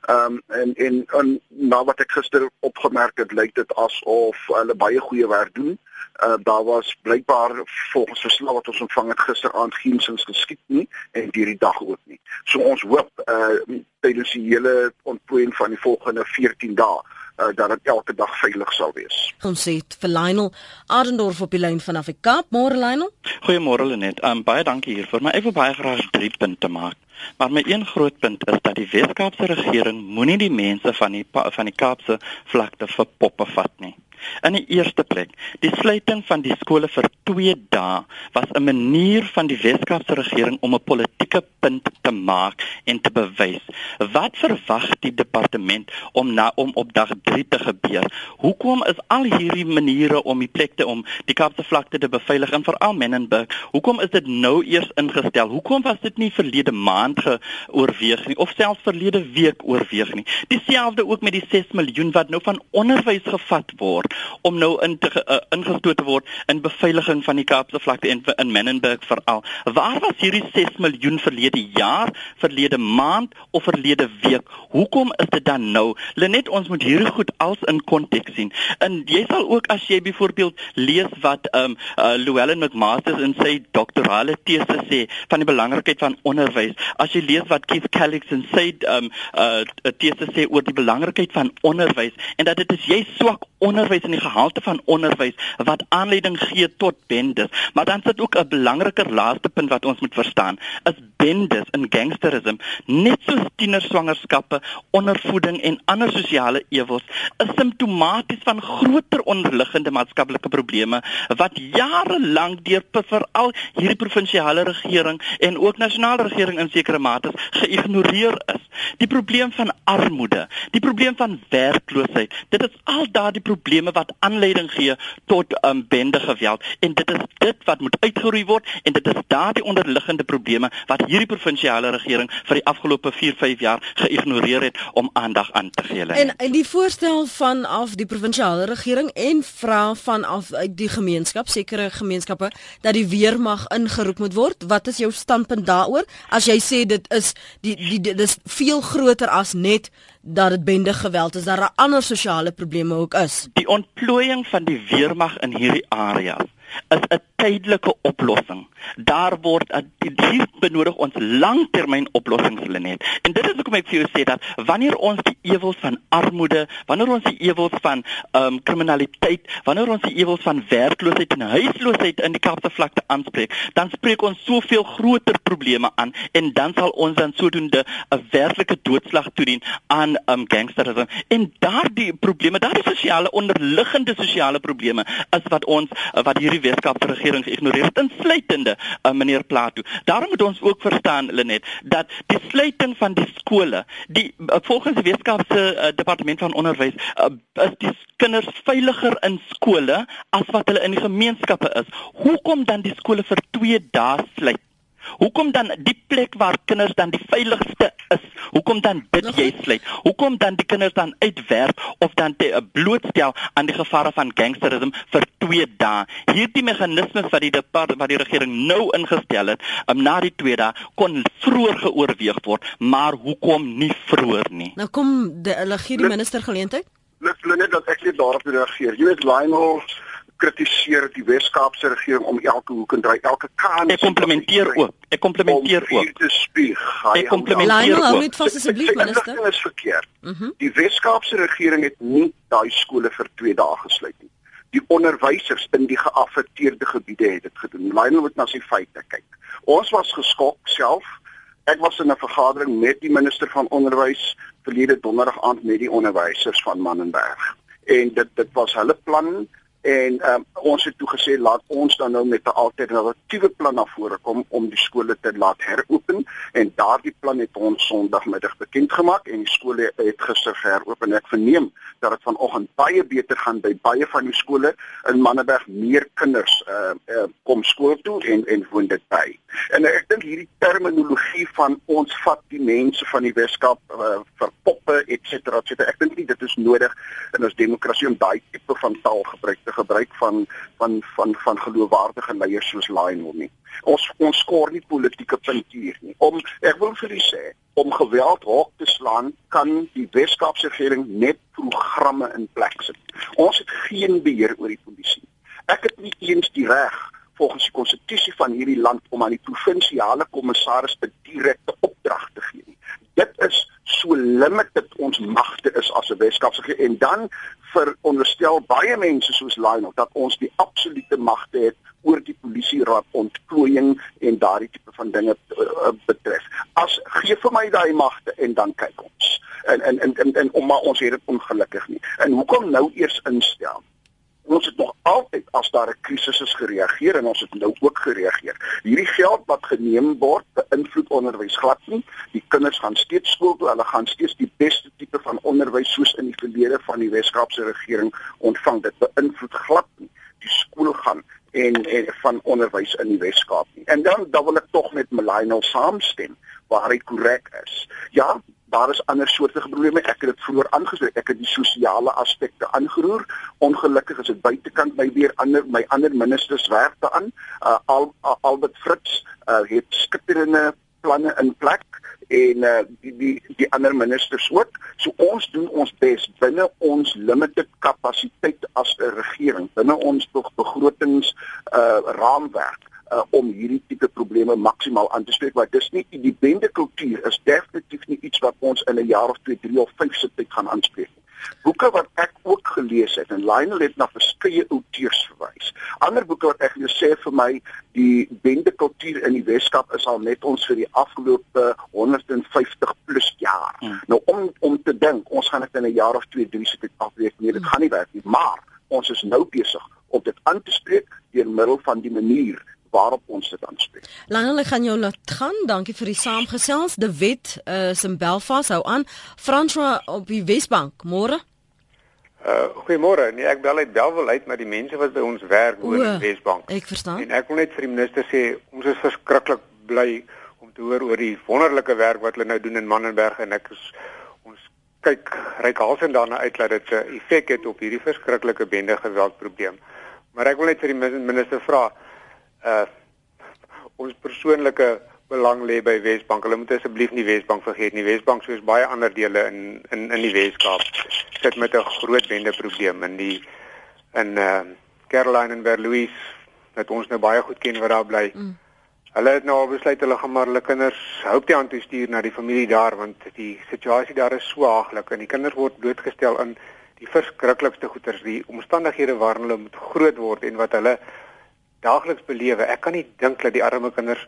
Ehm um, en en en na wat ek gister opgemerk het, lyk dit asof hulle baie goeie werk doen. Uh daar was blykbaar volgens verslag wat ons ontvang het gisteraand geensins geskiet nie en hierdie dag ook nie. So ons hoop uh tydens die hele ontplooiing van die volgende 14 dae uh, dat dit elke dag veilig sal wees. Ons sê vir Lionel Adendorf op die lyn van Afrika. Môre Lionel. Goeiemôre Lenet. Um, baie dankie hiervoor. Maar ek wil baie graag drie punte maak. Maar my een groot punt is dat die Weskaapse regering moenie die mense van die van die Kaapse vlakte vir poppe vat nie. In die eerste plek, die sluiting van die skole vir 2 dae was 'n manier van die Weskaapse regering om 'n politieke punt te maak en te bewys. Wat verwag die departement om na om op dag 3 te gebeur? Hoekom is al hierdie maniere om die plek te om die Kaapse vlakte te beveilig en veral Menenberg? Hoekom is dit nou eers ingestel? Hoekom was dit nie verlede maand geoorweeg nie of selfs verlede week oorweeg nie? Dieselfde ook met die 6 miljoen wat nou van onderwys gevat word om nou in te uh, ingestoot te word in beveiliging van die Kaapse vlakte en in Menenberg veral. Waar was hierdie 6 miljoen verlede jaar, verlede maand of verlede week? Hoekom is dit dan nou? Lenet ons moet hierdie goed als in konteks sien. En jy sal ook as jy byvoorbeeld lees wat um uh, Llewellyn McMaster in sy doktorale tese sê van die belangrikheid van onderwys. As jy lees wat Keith Calix in sy um uh tese sê oor die belangrikheid van onderwys en dat dit is jy swak onderwys onderwys en die gehalte van onderwys wat aanleiding gee tot bendes. Maar dan sit ook 'n belangriker laaste punt wat ons moet verstaan, is bendes in gangsterisme net so tienerswangerskappe, ondervoeding en ander sosiale ewels is simptomaties van groter onderliggende maatskaplike probleme wat jare lank deur veral hierdie provinsiale regering en ook nasionale regering in sekere mate geïgnoreer is. Die probleem van armoede, die probleem van werkloosheid, dit is al daardie probleme wat aanleiding gee tot um, bende geweld en dit is dit wat moet uitgeroei word en dit is daardie onderliggende probleme wat hierdie provinsiale regering vir die afgelope 4-5 jaar geïgnoreer het om aandag aan te gee. En en die voorstel van af die provinsiale regering en vra van af uit die gemeenskap, sekere gemeenskappe dat die weermag ingeroep moet word. Wat is jou standpunt daaroor? As jy sê dit is die die dit is veel groter as net dat dit bende geweld is, daar 'n ander sosiale probleme ook is. Die ontplooiing van die weermag in hierdie areas is 'n tydelike oplossing. Daar word hier benodig ons langtermyn oplossings hulle net. En dit is hoekom ek vir jou sê dat wanneer ons die ewels van armoede, wanneer ons die ewels van ehm um, kriminaliteit, wanneer ons die ewels van werkloosheid en huisloosheid in die Kaapse vlakte aanspreek, dan spreek ons soveel groter probleme aan en dan sal ons dan sodoende 'n werklike doodslag toedien aan ehm um, gangsterisme. En daardie probleme, daardie sosiale onderliggende sosiale probleme is wat ons wat hierdie Weskaapse regering geïgnoreer het, insluitende uh, meneer Plato. Daarom moet ons ook verstaan Lenet dat die sluiting van die skole, die uh, volgens die Weskaapse uh, departement van onderwys uh, is die kinders veiliger in skole as wat hulle in die gemeenskappe is. Hoekom dan die skole vir 2 dae sluit? Hoekom dan die plek waar kinders dan die veiligste is? Hoekom dan dit jy sluit? Hoekom dan die kinders dan uitwerp of dan te uh, blootstel aan die gevare van gangsterisme vir 2 dae? Hierdie meganismes wat die depart wat die regering nou ingestel het, um, na die 2 dae kon vroeër geoorweeg word, maar hoekom nie vroeër nie? Nou kom die hulle gee die minister geleentheid. Net net dat ek net daarop reageer. Jy weet Lionel kritiseer die Wes-Kaapse regering om elke hoek en draai elke kans. Ek komplementeer ook. Ek komplementeer ook. Te spieg. Ek komplementeer ook. Lionel, net vas asseblief minister. Dit is verkeerd. Mm -hmm. Die Wes-Kaapse regering het nie daai skole vir 2 dae gesluit nie. Die onderwysers in die geaffekteerde gebiede het dit gedoen. Lionel moet na sy feite kyk. Ons was geskok self. Ek was in 'n vergadering met die minister van onderwys verlede donderdag aand met die onderwysers van Mannenberg. En dit dit was hulle plan En um, ons het toe gesê laat ons dan nou met 'n alternatiewe plan na vore kom om die skole te laat heropen en daardie plan het ons Sondagmiddag bekend gemaak en die skole het gister heropen. Ek verneem dat dit vanoggend baie beter gaan by baie van die skole in Manneberg. Meer kinders uh, uh, kom skool toe en en woon dit by. En ek dink hierdie terminologie van ons vat die mense van die Weskaap uh, vir poppe et cetera et cetera. Ek dink nie dit is nodig in ons demokrasie om daai tipe van taal gebruik te gebruik van van van van geloofwaardige leiers soos Lionel nie. Ons ons skoor nie politieke punte hier nie. Om ek wil vir u sê, om geweld hok te slaan kan die Weskaapse regering net programme in plek sit. Ons het geen beheer oor die polisie. Ek het nie eens die reg volgens die konstitusie van hierdie land om aan die provinsiale kommissaris 'n direkte opdrag te gee nie. Dit is so limited ons magte is as 'n Weskaapse en dan veronderstel baie mense soos Lionel dat ons die absolute magte het oor die polisie raad ontplooiing en daardie tipe van dinge uh, betref. As gee vir my daai magte en dan kyk ons. En en en en, en om maar ons het dit ongelukkig nie. En hoekom nou eers instel? ons het nog altyd as daar 'n krisis is gereageer en ons het nou ook gereageer. Hierdie geld wat geneem word, beïnvloed onderwys glad nie. Die kinders gaan steeds skool toe, hulle gaan steeds die beste tipe van onderwys soos in die verlede van die Weskaapse regering ontvang. Dit beïnvloed glad nie die skoolgang en en van onderwys in die Weskaap nie. En dan dan wil ek tog met Melanie saamstem waar hy korrek is. Ja, daar is ander soorte probleme. Ek het dit vroeër aangespreek. Ek het die sosiale aspekte aangeroer. Ongelukkig is dit buitekant by weer ander my ander ministers werk daaraan. Uh, al uh, Albert Fritz uh, het skitterende planne in plek en uh, die die die ander ministers ook. So ons doen ons bes binne ons limited kapasiteit as 'n regering, binne ons begrotings uh raamwerk uh, om hierdie tipe probleme maksimaal aan te spreek want dis nie die bende kultuur is definitief nie iets wat ons in 'n jaar of 2, 3 of 5 se tyd gaan aanspreek. Boeke wat ek ook gelees het en Lionel het na verskeie auteurs verwys. Ander boeke wat ek gesê vir my die bende kultuur in die Weskaap is al net ons vir die afgelope 150 plus jaar. Hmm. Nou om om te dink ons gaan dit in 'n jaar of 2, 3 sit afweek nee, dit hmm. gaan nie werk nie, maar ons is nou besig om dit aan te spreek deur middel van die manier waarop ons dit aanspreek. Lanel, ek gaan jou laat gaan. Dankie vir die saamgesels. De Wet uh, is in Belfast hou aan. François op die Wesbank. Môre. Uh goeiemôre. Nee, ek bel uit Belwel uit met die mense wat by ons werk oor die Wesbank. Ek verstaan. En ek wil net vir die minister sê ons is verskriklik bly om te hoor oor die wonderlike werk wat hulle nou doen in Mannenberg en ek is ons kyk reikhalsend daarna uit dat dit 'n effek het op hierdie verskriklike bende geweld probleem. Maar ek wil net vir die minister vra uh ons persoonlike belang lê by Wesbank. Hulle moet asseblief nie Wesbank vergeet nie. Wesbank soos baie ander dele in in in die Weskaap sit met 'n groot bende probleem in die in uh Caroline en Berlouis wat ons nou baie goed ken wat daar bly. Mm. Hulle het nou al besluit hulle gaan maar hulle kinders hoop te aan toe stuur na die familie daar want die situasie daar is so haaglik en die kinders word blootgestel aan die verskriklikste goeters, die omstandighede waarin hulle moet groot word en wat hulle daagliks belewe. Ek kan nie dink dat die arme kinders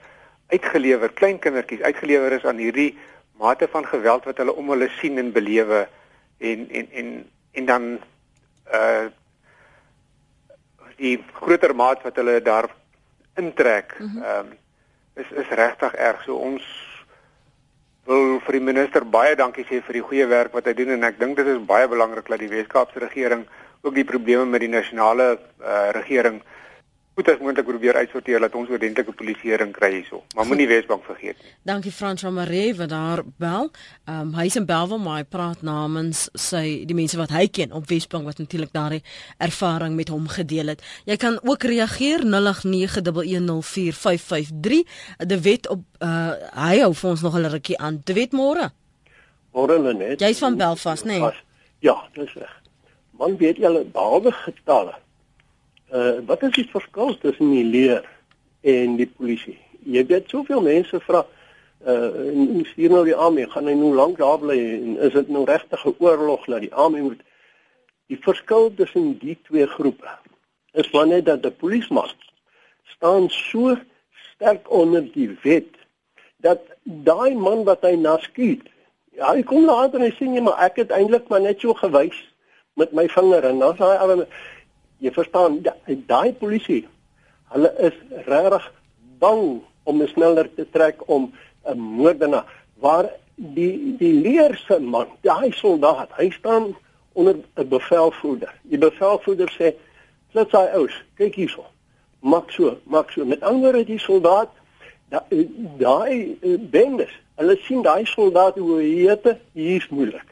uitgelewer, klein kindertjies uitgelewer is aan hierdie mate van geweld wat hulle om hulle sien en belewe en en en en dan uh die groter maat wat hulle daar intrek. Mhm. Ehm mm um, is is regtig erg. So ons wil vir die minister baie dankie sê vir die goeie werk wat hy doen en ek dink dit is baie belangrik dat die Weskaapse regering ook die probleme met die nasionale uh regering goed as moontlik probeer uitsorteer dat ons ordentlike polisieering kry hierso. Maar moenie Wesbank vergeet nie. Dankie Frans van Maree wat daar bel. Ehm um, hy's in Belwel maar hy praat namens sy die mense wat hy ken op Wesbank wat natuurlik daardie ervaring met hom gedeel het. Jy kan ook reageer 0891104553. De wet op uh hy hou vir ons nog 'n rukkie aan. De wet môre. Môre net. Jy's van Belfast, nê? Nee? Ja, dis reg. Man weet jy al daai getalle uh, wat is die verskil tussen die leer en die polisie? Jy weet soveel mense vra uh stuur nou die armee, gaan hy nou lank daar bly en is dit nou regtig 'n oorlog dat die armee moet Die verskil tussen die twee groepe is wanneer dat die polisman staan so sterk onder die wet dat daai man wat hy na skiet Ja, hy kom later en hy sê nee, maar ek het eintlik maar net so gewys met my vinger en dan sê hy jy verstaan daai polisie hulle is regtig bang om sneller te trek om 'n moordenaar. Waar die die leerse man daai soldaat hy staan onder 'n bevelvoerder. Die bevelvoerder sê let sy uit kyk hierso. Maak so maak so. Met ander die soldaat daai bendes hulle sien daai soldaat hoe hy het hier's moeilik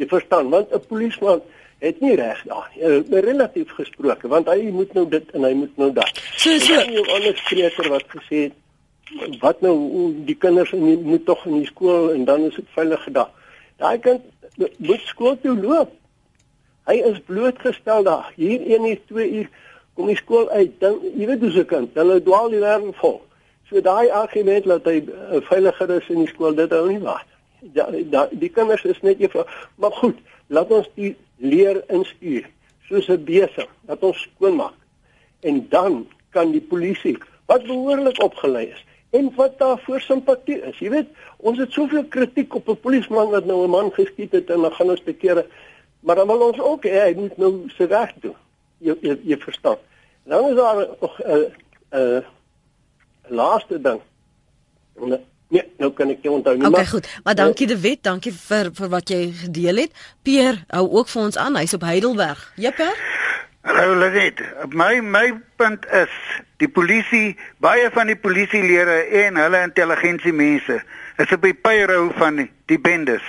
jy verstaan want 'n polisieman het nie reg daar nie. Relatief gesproke, want hy moet nou dit en hy moet nou dat. So so 'n ander spreker wat gesê het wat nou die kinders in die, moet tog in die skool en dan is dit veilig gedag. Daai kind moet skool toe loop. Hy is blootgestel daar. Hier 1 uur, 2 uur kom die skool uit. Dan jy weet hoe se kind, hulle dwaal die wêreld vol. So daai argument dat hy uh, veiliger is in die skool, dit hou nie waar. Ja, die kinders is net effe, maar goed, laat ons die leer instuur soos 'n besig dat ons skoonmaak. En dan kan die polisie wat behoorlik opgelei is en wat daar voor simpatie is. Jy weet ons het soveel kritiek op 'n polisieman wat nou 'n man geskiet het en dan gaan ons te kere maar dan wil ons ook hê hy moet nou sy reg doen. Jy jy, jy verstaan. Dan is daar nog 'n uh, uh, laaste ding Nee, nou kan ek jou onthou nie. Okay, goed. Maar dankie De Wet, dankie vir vir wat jy gedeel het. Pier hou ook vir ons aan. Hy's op Heidelberg. Jepper. Hallo Lenet. My my punt is die polisie, baie van die polisielede en hulle intelligensiemense is op die pyro van die, die bendes.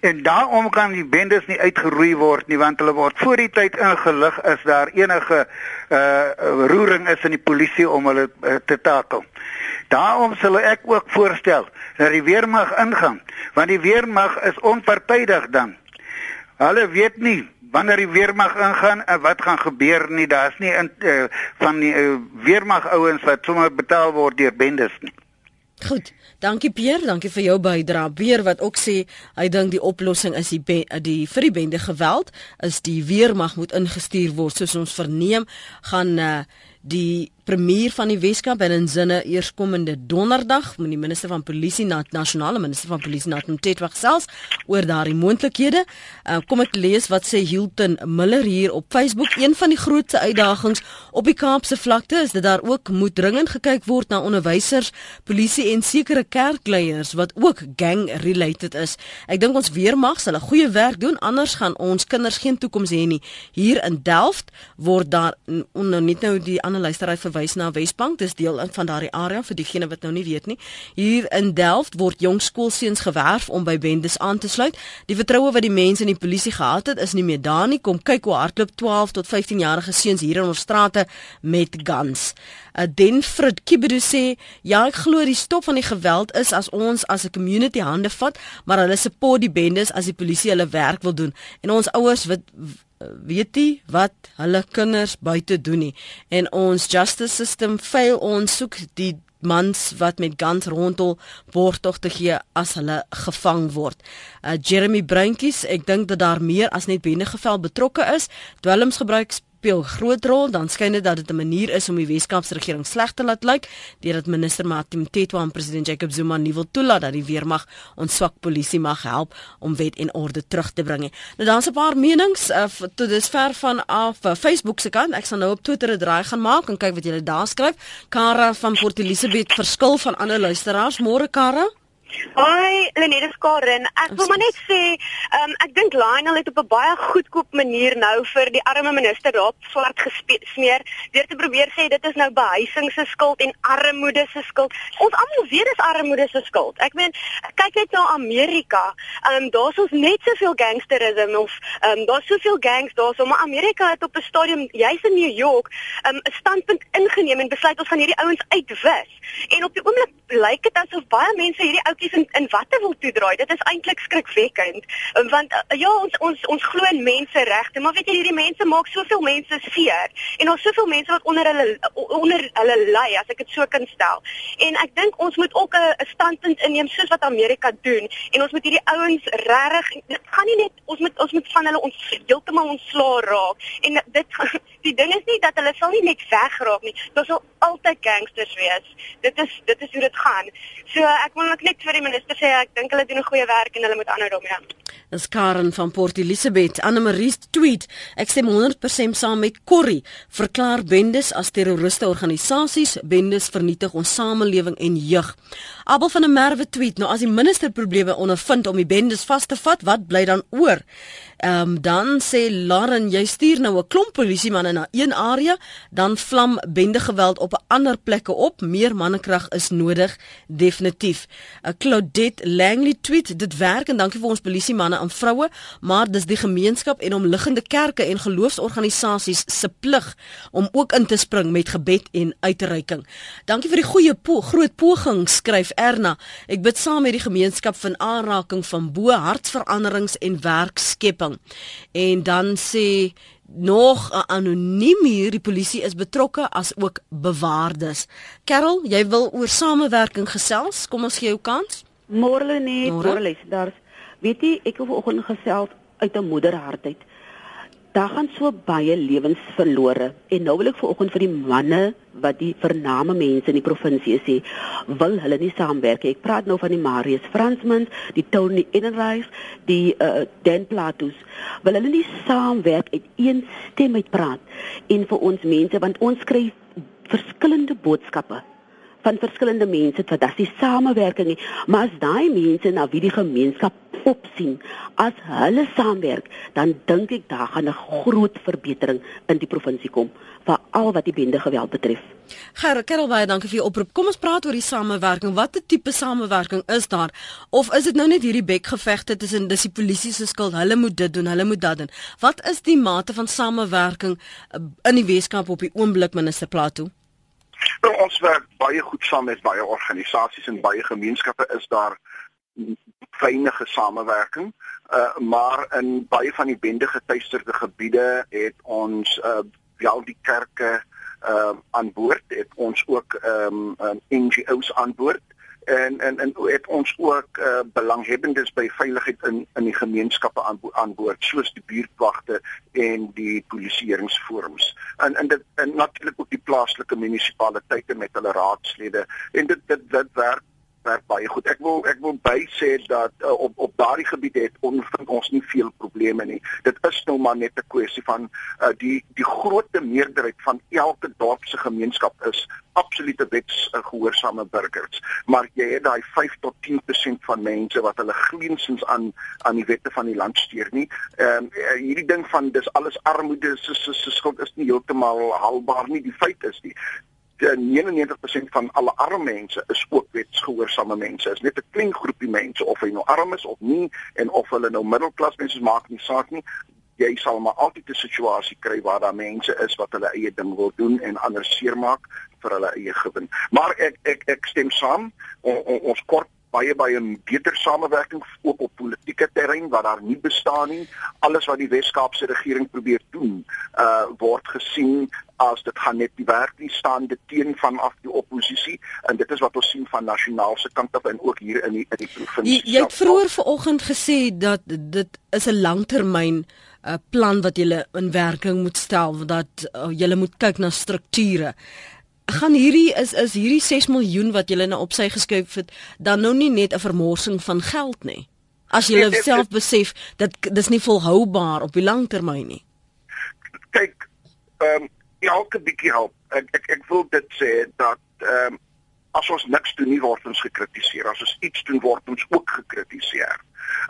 En daarom kan die bendes nie uitgeroei word nie want hulle word voor die tyd ingelig as daar enige uh roering is in die polisie om hulle uh, te takel. Daarom sal ek ook voorstel dat die weermag ingaan, want die weermag is onpartydig dan. Hulle weet nie wanneer die weermag ingaan en wat gaan gebeur nie. Daar's nie in uh, van die uh, weermag ouens wat sommer betaal word deur bendes nie. Goed. Dankie Pierre, dankie vir jou bydrae. Beer wat ook sê hy dink die oplossing is die be, die vir die bende geweld is die weermag moet ingestuur word soos ons verneem gaan uh, die premier van die Weskaap en in sinne eerskomende donderdag met die minister van polisie na nasionale minister van polisie na Mtetwag selfs oor daardie moontlikhede. Uh, kom ek lees wat sê Hilton Miller hier op Facebook. Een van die grootste uitdagings op die Kaapse vlakte is dat daar ook moet dringend gekyk word na onderwysers, polisie en sekere kerkleiers wat ook gang related is. Ek dink ons weermag sal 'n goeie werk doen anders gaan ons kinders geen toekoms hê nie. Hier in Delft word daar onder net nou die ander luisteraar verwys na Wesbank. Dis deel van daardie area vir diegene wat nou nie weet nie. Hier in Delft word jong skoolseuns gewerf om by bendes aan te sluit. Die vertroue wat die mense in die polisie gehad het, is nie meer daar nie. Kom kyk hoe hardloop 12 tot 15 jarige seuns hier in ons strate met guns. Uh, Denfrid Kibedu sê, "Ja, ek glo die stop van die geweld is as ons as 'n community hande vat, maar hulle support die bendes as die polisie hulle werk wil doen en ons ouers wat weet jy wat hulle kinders buite doen nie en ons justice system fail ons soek die mans wat met guns rondel word tog te gee as hulle gevang word. Uh, Jeremy Bruintjies, ek dink dat daar meer as net bende geval betrokke is. Dwelms gebruik speel groot rol, dan skyn dit dat dit 'n manier is om die Weskaapse regering sleg te laat lyk, deurdat minister Martin Tetwa en president Jacob Zuma nie wil toelaat dat die weermag ons swak polisie mag help om wet en orde terug te bring nie. Nou daar's 'n paar menings uh, tot dusver van af uh, Facebook se kant. Ek sal nou op Twitter 'n draai gaan maak en kyk wat julle daar skryf. Kara van Port Elizabeth verskil van ander luisteraars. Môre Kara? Hoi, Lenette Skarin. Ek wil maar net sê, um, ek dink Lionel het op 'n baie goedkoop manier nou vir die arme minister raap swart gesmeer deur te probeer sê dit is nou behuising se skuld en armoede se skuld. Ons almal weet dis armoede se skuld. Ek meen, kyk net na Amerika. Ehm um, daar's ons net soveel gangsterisme of ehm um, daar's soveel gangs daar, so maar Amerika het op 'n stadium, jy's in New York, ehm, 'n um, standpunt ingeneem en besluit ons gaan hierdie ouens uitwis. En op die oomblik lyk dit asof baie mense hierdie ou outjies in in watte wil toedraai. Dit is eintlik skrikwekkend. Want uh, ja, ons ons ons glo in menseregte, maar weet jy hierdie mense maak soveel mense seer en daar's soveel mense wat onder hulle onder hulle ly as ek dit so kan stel. En ek dink ons moet ook 'n standpunt inneem soos wat Amerika doen en ons moet hierdie ouens regtig gaan nie net ons moet ons moet van hulle ons heeltemal ontslaa raak. En dit <laughs> die ding is nie dat hulle sal nie net wegraak nie. Daar sal altyd gangsters wees. Dit is dit is hoe dit gaan. So ek wil net vir die minister sê ek dink hulle doen 'n goeie werk en hulle moet aanhou daarmee. Dis Karen van Port Elizabeth. Anne Marie tweet: Ek stem 100% saam met Corrie. Verklaar bendes as terroriste organisasies. Bendes vernietig ons samelewing en jeug. Abel van der Merwe tweet: Nou as die minister probleme ondervind om die bendes vas te vat, wat bly dan oor? Ehm um, dan sê Lauren, jy stuur nou 'n klomp polisiemanne na een area, dan vlam bende geweld op 'n ander plekke op. Meer mannekrag is nodig, definitief. 'n uh, Claudette Langley tweet: Dit werk en dankie vir ons polisiemanne en vroue, maar dis die gemeenskap en omliggende kerke en geloofsorganisasies se plig om ook in te spring met gebed en uitreiking. Dankie vir die goeie po groot poging, skryf Erna. Ek bid saam met die gemeenskap van aanraking van bo hartsveranderings en werkskepping. En dan sê nog 'n anoniem hier die polisie is betrokke as ook bewaardes. Karel, jy wil oor samewerking gesels? Kom ons gee jou kans. Môre net, môre les. Weet jy, ek het vanoggend gesels uit 'n moederhart uit. Daar gaan so baie lewens verlore en nou wil ek vanoggend vir die manne wat die vername mense in die provinsie sê wil hulle nie saamwerk ek praat nou van die Marius Fransmans die Tony Enright die uh, Dan Platus. Wil hulle nie saamwerk uit een stem uitpraat en vir ons mense want ons kry verskillende boodskappe van verskillende mense wat dat die samewerking nie. Maar as daai mense na wie die gemeenskap opsien as hulle saamwerk, dan dink ek daar gaan 'n groot verbetering in die provinsie kom vir al wat die bende geweld betref. Gerard, Karel baie dankie vir u oproep. Kom ons praat oor die samewerking. Watter tipe samewerking is daar? Of is dit nou net hierdie bekgevegte tussen dis die polisie se skuld, hulle moet dit doen, hulle moet dat doen. Wat is die mate van samewerking eh, in die Weskaap op die oomblik minister Plato? Nou, ons werk baie goed saam met baie organisasies en baie gemeenskappe is daar fynige samewerking. Uh maar in baie van die bende getuisterde gebiede het ons uh wel die kerke uh aan boord, het ons ook ehm um, um, NGO's aan boord en en en het ons ook uh, belanghebbendes by veiligheid in in die gemeenskappe aan aan boord soos die buurtwagte en die polisieeringsforums en en dit en natuurlik ook die plaaslike munisipaliteite met hulle raadslede en dit dit dit werk werk baie goed. Ek wil ek wil by sê dat uh, op op daardie gebied het on, ons nie veel probleme nie. Dit is nou maar net 'n kwessie van uh, die die grootte meerderheid van elke dorp se gemeenskap is absolute wetsgehoorsame burgers. Maar jy het daai 5 tot 10% van mense wat hulle geensins aan aan die wette van die land steur nie. Ehm um, hierdie ding van dis alles armoede se se skuld is nie heeltemal haalbaar nie. Die feit is die 99% van alle arme mense is ook wetsgehoorsame mense. Is net 'n klein groepie mense of hy nou arm is of nie en of hulle nou middelklas mense maak nie saak nie. Jy sal maar altyd 'n situasie kry waar daar mense is wat hulle eie ding wil doen en ander seermaak vir hulle eie gewin. Maar ek ek ek stem saam. O, o, ons kort baie baie beter samewerking ook op politieke terrein wat daar nie bestaan nie. Alles wat die Wes-Kaapse regering probeer doen, uh word gesien as dit gaan net die werk nie staan dit teen vanaf die oppositie en dit is wat ons sien van nasionaal se kant af en ook hier in die in die provinsie. Jy, jy het vroeër vanoggend gesê dat dit is 'n langtermyn 'n uh, plan wat jy in werking moet stel dat uh, jy moet kyk na strukture gaan hierdie is is hierdie 6 miljoen wat julle nou op sy geskuif het dan nou nie net 'n vermorsing van geld nie. As jy self besef dat dis nie volhoubaar op die lang termyn nie. Kyk, ehm um, elke bietjie help. Ek ek ek wil dit sê dat ehm um, as ons niks doen nie word ons gekritiseer. As ons iets doen word ons ook gekritiseer.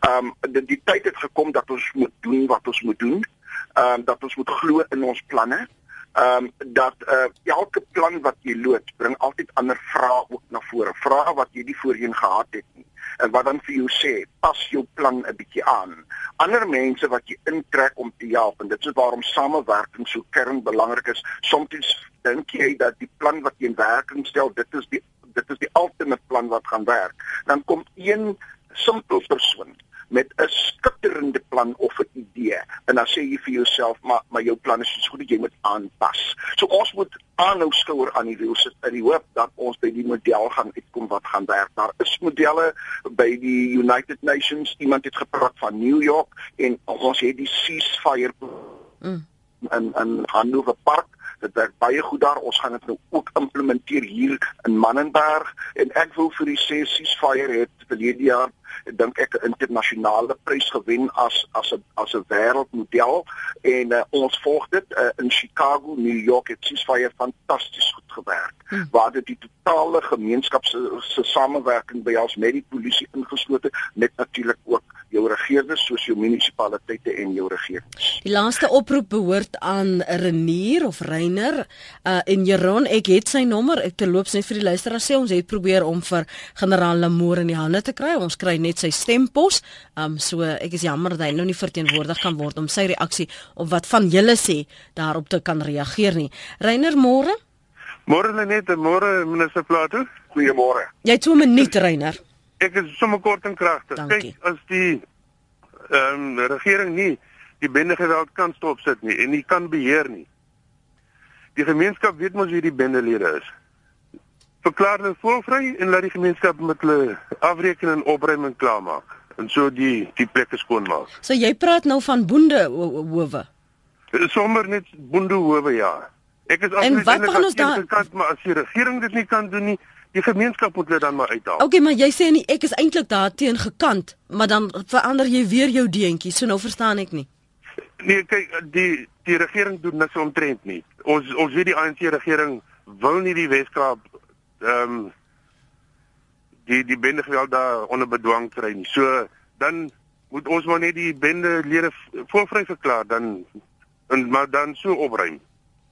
Ehm um, die, die tyd het gekom dat ons moet doen wat ons moet doen. Ehm um, dat ons moet glo in ons planne ehm um, dat uh, elke plan wat jy loods bring altyd ander vrae ook na vore. Vrae wat jy nie voorheen gehad het nie. En wat dan vir jou sê, pas jou plan 'n bietjie aan. Ander mense wat jy intrek om te help en dit is waarom samewerking so kernbelangrik is. Soms dink jy dat die plan wat jy in werking stel, dit is die dit is die ultimate plan wat gaan werk. Dan kom een simpel persoon met 'n skitterende plan of 'n idee en dan sê jy vir jouself maar maar jou plan is so goed dat jy moet aanpas. So ons moet aanhou skouer aan die wiel sit in die hoop dat ons by die model gaan uitkom wat gaan werk. Daar is modelle by die United Nations. Iemand het gepraat van New York en ons het die ceasefire mm. in in Hanover Park dit werk baie goed daar. Ons gaan dit nou ook implementeer hier in Mannenberg en ek wil vir die ceasefire het verlede jaar dink ek 'n internasionale prys gewen as as 'n as 'n wêreldmodel en uh, ons volg dit uh, in Chicago, New York het ceasefire fantasties goed gewerk. Hmm. Waar dit die totale gemeenskap se se samewerking by ons met die polisie ingeslote net natuurlik ook jou regerders soos jou munisipaliteite en jou regering. Die laaste oproep behoort aan Renier of Reiner uh, en Jeron, ek het sy nommer. Ek terloops net vir die luisteraars sê ons het probeer om vir generaal Lamoore in die hande te kry. Ons kry net sy stempos. Um so ek is jammer dat hy nou nie verteenwoordig kan word om sy reaksie op wat van julle sê daarop te kan reageer nie. Reiner Moore? Môre net, môre minister Plato. Goeiemôre. Jy het so 'n minuut Reiner. Ek is sommer kort en kragtig. Kyk, as die ehm um, regering nie die bende geweld kan stopsit nie en nie kan beheer nie. Die gemeenskap weet mos wie die bendelede is. Verklaar hulle voorvry en laat die gemeenskap met hulle afrekening en opruiming klaarmaak en so die die plekke skoon maak. So jy praat nou van boende howe. Sommer net boende howe ja. Ek is absoluut aan die kant maar as die regering dit nie kan doen nie, die gemeenskap moet dit dan maar uithaal. Okay, maar jy sê nie ek is eintlik daarteen gekant, maar dan verander jy weer jou deentjie. So nou verstaan ek nie. Nee, kyk, die die regering doen niks omtrent nie. Ons ons weet die ANC regering wil nie die Weskaap ehm um, die die bende geweld daar onder bedwang kry nie. So dan moet ons maar net die bende lede voorvry verklaar dan en maar dan so opruim.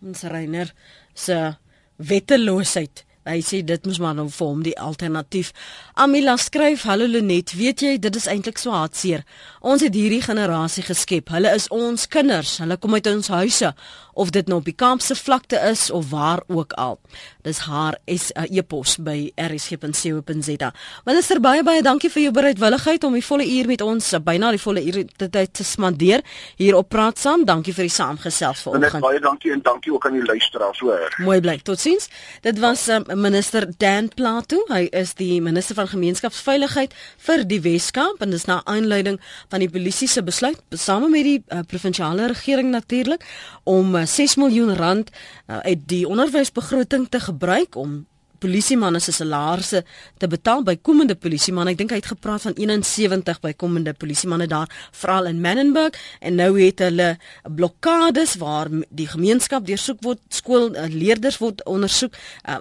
Ons Reiner se wetteloosheid Hy sê dit moes maar nou vir hom die alternatief. Amila skryf: "Hallo Lenet, weet jy, dit is eintlik so hartseer. Ons het hierdie generasie geskep. Hulle is ons kinders. Hulle kom uit ons huise of dit nou op die kampse vlakte is of waar ook al." Dis haar uh, e-pos by rsg.co.za. Minister baie baie dankie vir jou bereidwilligheid om die volle uur met ons, uh, byna die volle uur te tyd te spandeer hier op Praat saam. Dankie vir die saamgesels vanoggend. Baie dankie en dankie ook aan die luisteraars hoor. Mooi bly. Totsiens. Dit was um, minister Dan Plato. Hy is die minister van gemeenskapsveiligheid vir die Weskaap en dis na aanleiding van die polisie se besluit besame met die uh, provinsiale regering natuurlik om uh, 6 miljoen rand uh, uit die onderwysbegroting te gebruik om polisiemanne se salarisse te betaal by komende polisiemanne. Ek dink hy het gepraat van 71 by komende polisiemanne daar veral in Menenberg en nou het hulle blokkades waar die gemeenskap deursoek word, skoolleerders word ondersoek uh,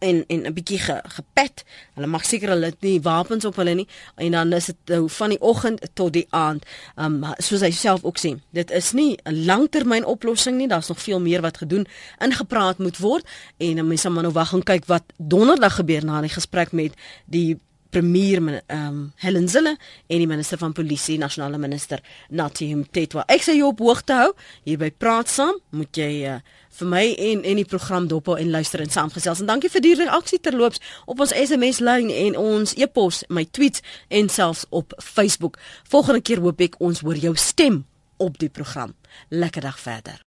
en en 'n bietjie ge, gepet. Hulle mag seker hulle het nie wapens op hulle nie en dan is dit uh, van die oggend tot die aand. Um soos hy self ook sê, dit is nie 'n langtermyn oplossing nie. Daar's nog veel meer wat gedoen ingepraat moet word en mense moet nou wag en kyk wat donderdag gebeur na die gesprek met die premier ehm um, Helen Zille en die minister van polisie nasionale minister Natim Tetwa. Ek sê jy op hoogte hou hier by Praat Saam, moet jy uh, vir my en en die program dop en luister en saamgesels. En dankie vir die reaksie terloops op ons SMS lyn en ons e-pos, my tweets en selfs op Facebook. Volgende keer hoop ek ons hoor jou stem op die program. Lekker dag verder.